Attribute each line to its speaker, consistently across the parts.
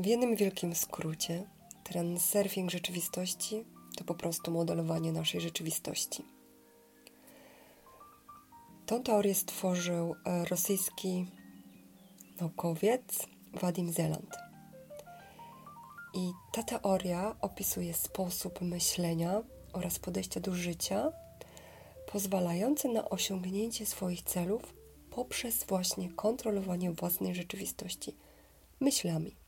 Speaker 1: W jednym wielkim skrócie, transurfing rzeczywistości to po prostu modelowanie naszej rzeczywistości. Tą teorię stworzył e, rosyjski naukowiec Wadim Zeland. I ta teoria opisuje sposób myślenia oraz podejścia do życia, pozwalający na osiągnięcie swoich celów poprzez właśnie kontrolowanie własnej rzeczywistości myślami.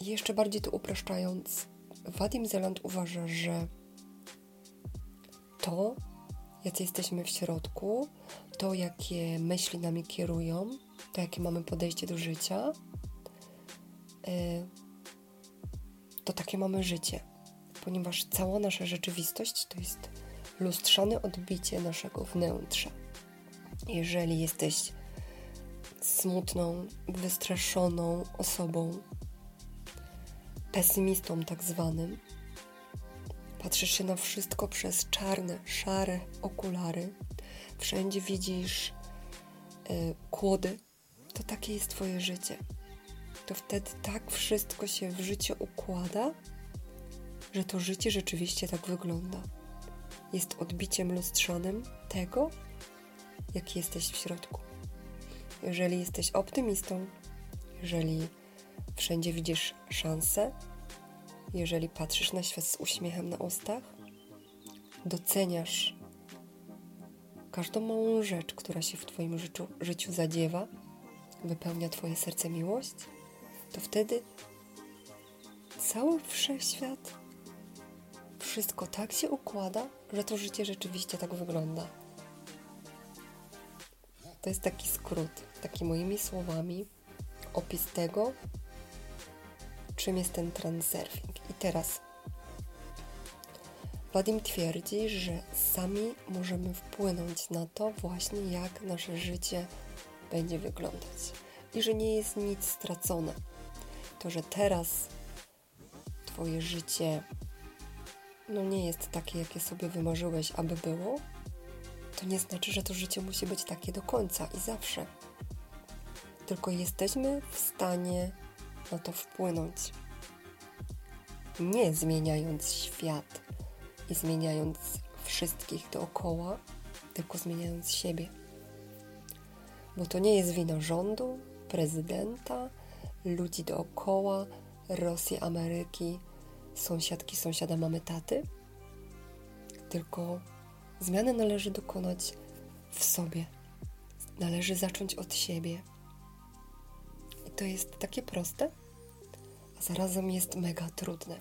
Speaker 1: Jeszcze bardziej to upraszczając, Wadim Zeland uważa, że to, jacy jesteśmy w środku, to, jakie myśli nami kierują, to, jakie mamy podejście do życia, e, to takie mamy życie, ponieważ cała nasza rzeczywistość to jest lustrzane odbicie naszego wnętrza. Jeżeli jesteś smutną, wystraszoną osobą, pesymistą tak zwanym, patrzysz się na wszystko przez czarne, szare okulary, wszędzie widzisz y, kłody, to takie jest Twoje życie. To wtedy tak wszystko się w życiu układa, że to życie rzeczywiście tak wygląda. Jest odbiciem lustrzanym tego, jaki jesteś w środku. Jeżeli jesteś optymistą, jeżeli wszędzie widzisz szansę, jeżeli patrzysz na świat z uśmiechem na ustach, doceniasz każdą małą rzecz, która się w Twoim życiu, życiu zadziewa, wypełnia Twoje serce miłość, to wtedy cały wszechświat, wszystko tak się układa, że to życie rzeczywiście tak wygląda. To jest taki skrót, taki moimi słowami opis tego, czym jest ten transurfing. I teraz Wadim twierdzi, że sami możemy wpłynąć na to właśnie, jak nasze życie będzie wyglądać i że nie jest nic stracone. To, że teraz Twoje życie no nie jest takie, jakie sobie wymarzyłeś, aby było, to nie znaczy, że to życie musi być takie do końca i zawsze. Tylko jesteśmy w stanie na to wpłynąć. Nie zmieniając świat i zmieniając wszystkich dookoła, tylko zmieniając siebie. Bo to nie jest wina rządu, prezydenta, ludzi dookoła, Rosji, Ameryki, sąsiadki, sąsiada, mamy taty, tylko zmiany należy dokonać w sobie. Należy zacząć od siebie. To jest takie proste, a zarazem jest mega trudne.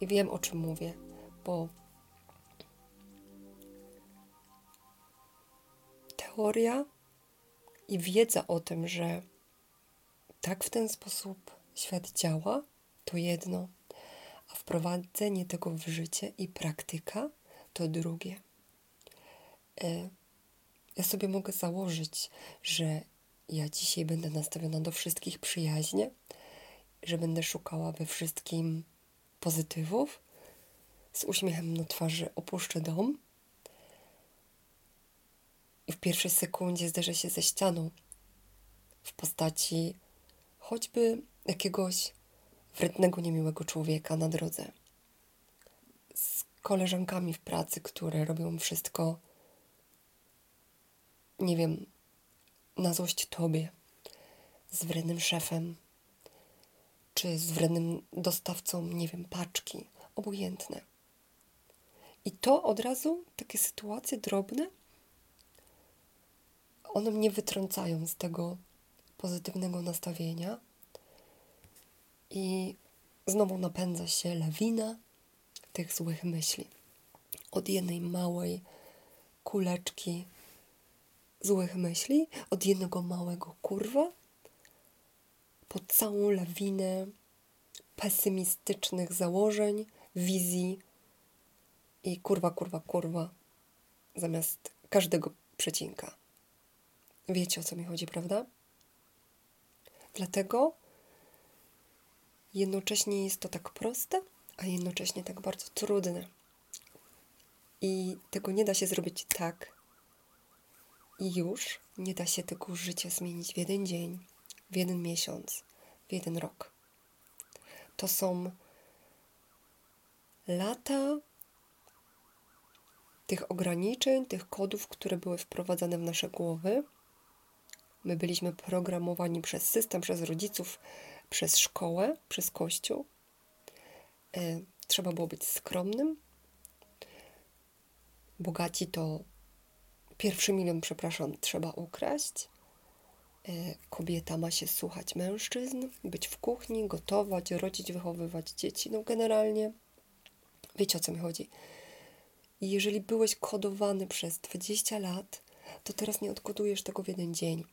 Speaker 1: I wiem o czym mówię, bo teoria i wiedza o tym, że tak w ten sposób świat działa, to jedno, a wprowadzenie tego w życie i praktyka to drugie. E, ja sobie mogę założyć, że ja dzisiaj będę nastawiona do wszystkich przyjaźnie, że będę szukała we wszystkim pozytywów, z uśmiechem na twarzy opuszczę dom i w pierwszej sekundzie zderzę się ze ścianą w postaci choćby jakiegoś wrednego, niemiłego człowieka na drodze. Z koleżankami w pracy, które robią wszystko, nie wiem, na złość tobie, z wrednym szefem, czy z wrednym dostawcą, nie wiem, paczki, obojętne. I to od razu, takie sytuacje drobne, one mnie wytrącają z tego pozytywnego nastawienia i znowu napędza się lawina tych złych myśli. Od jednej małej kuleczki złych myśli, od jednego małego kurwa, po całą lawinę pesymistycznych założeń, wizji i kurwa, kurwa, kurwa, zamiast każdego przecinka. Wiecie o co mi chodzi, prawda? Dlatego jednocześnie jest to tak proste, a jednocześnie tak bardzo trudne. I tego nie da się zrobić tak i już. Nie da się tego życia zmienić w jeden dzień, w jeden miesiąc, w jeden rok. To są lata tych ograniczeń, tych kodów, które były wprowadzane w nasze głowy. My byliśmy programowani przez system, przez rodziców, przez szkołę, przez kościół. E, trzeba było być skromnym. Bogaci to pierwszy milion, przepraszam, trzeba ukraść. E, kobieta ma się słuchać mężczyzn, być w kuchni, gotować, rodzić, wychowywać dzieci. No generalnie wiecie o co mi chodzi. I jeżeli byłeś kodowany przez 20 lat, to teraz nie odkodujesz tego w jeden dzień.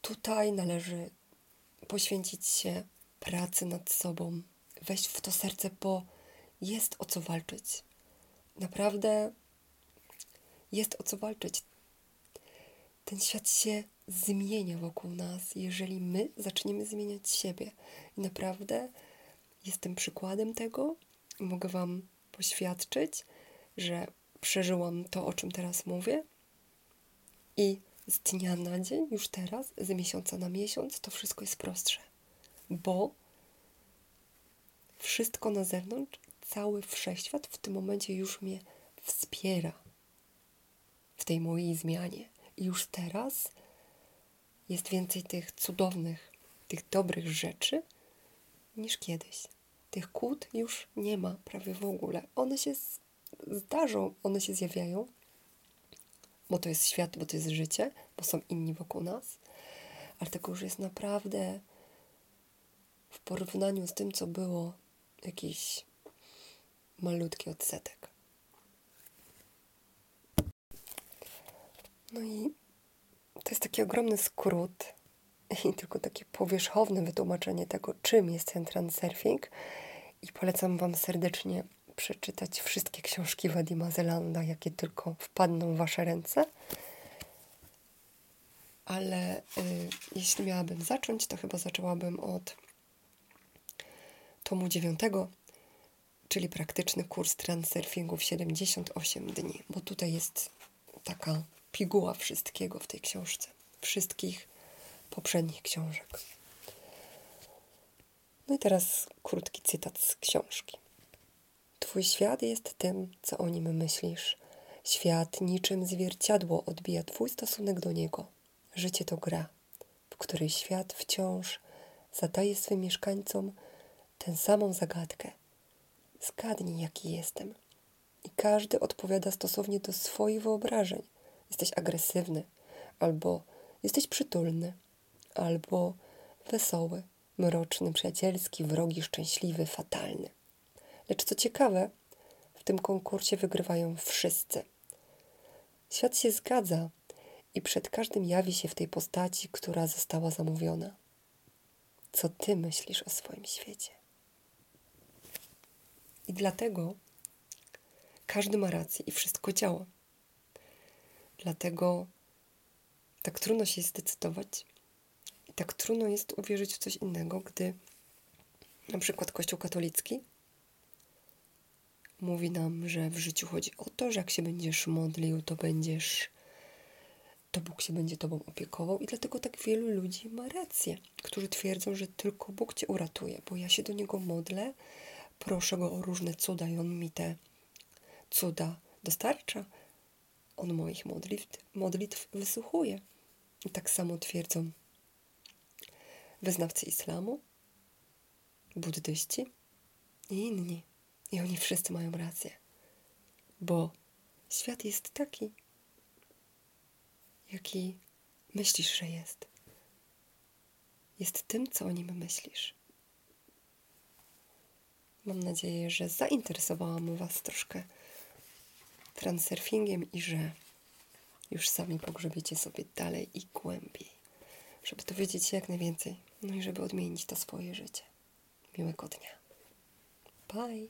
Speaker 1: Tutaj należy poświęcić się pracy nad sobą, wejść w to serce, bo jest o co walczyć. Naprawdę jest o co walczyć. Ten świat się zmienia wokół nas, jeżeli my zaczniemy zmieniać siebie. I naprawdę jestem przykładem tego i mogę Wam poświadczyć, że przeżyłam to, o czym teraz mówię. I z dnia na dzień, już teraz, z miesiąca na miesiąc, to wszystko jest prostsze, bo wszystko na zewnątrz, cały wszechświat w tym momencie już mnie wspiera w tej mojej zmianie. I już teraz jest więcej tych cudownych, tych dobrych rzeczy niż kiedyś. Tych kłód już nie ma prawie w ogóle. One się zdarzą, one się zjawiają, bo to jest świat, bo to jest życie, bo są inni wokół nas, ale tego już jest naprawdę w porównaniu z tym, co było, jakiś malutki odsetek. No i to jest taki ogromny skrót i tylko takie powierzchowne wytłumaczenie tego, czym jest ten transurfing. I polecam Wam serdecznie przeczytać wszystkie książki Wadima Zelanda, jakie tylko wpadną w Wasze ręce. Ale y, jeśli miałabym zacząć, to chyba zaczęłabym od tomu dziewiątego, czyli praktyczny kurs transurfingu w 78 dni, bo tutaj jest taka piguła wszystkiego w tej książce, wszystkich poprzednich książek. No i teraz krótki cytat z książki. Twój świat jest tym, co o nim myślisz. Świat niczym zwierciadło odbija Twój stosunek do niego. Życie to gra, w której świat wciąż zadaje swym mieszkańcom tę samą zagadkę. Zgadnij, jaki jestem. I każdy odpowiada stosownie do swoich wyobrażeń. Jesteś agresywny, albo jesteś przytulny, albo wesoły, mroczny, przyjacielski, wrogi, szczęśliwy, fatalny. Lecz co ciekawe, w tym konkursie wygrywają wszyscy. Świat się zgadza i przed każdym jawi się w tej postaci, która została zamówiona. Co ty myślisz o swoim świecie? I dlatego każdy ma rację i wszystko działa. Dlatego tak trudno się zdecydować i tak trudno jest uwierzyć w coś innego, gdy na przykład Kościół katolicki mówi nam, że w życiu chodzi o to, że jak się będziesz modlił, to będziesz, to Bóg się będzie tobą opiekował i dlatego tak wielu ludzi ma rację, którzy twierdzą, że tylko Bóg cię uratuje, bo ja się do Niego modlę, proszę Go o różne cuda i On mi te cuda dostarcza. On moich modlitw, modlitw wysłuchuje. I tak samo twierdzą wyznawcy islamu, buddyści i inni. I oni wszyscy mają rację, bo świat jest taki, jaki myślisz, że jest. Jest tym, co o nim myślisz. Mam nadzieję, że zainteresowałam Was troszkę transurfingiem i że już sami pogrzebiecie sobie dalej i głębiej, żeby dowiedzieć się jak najwięcej, no i żeby odmienić to swoje życie. Miłego dnia. Bye.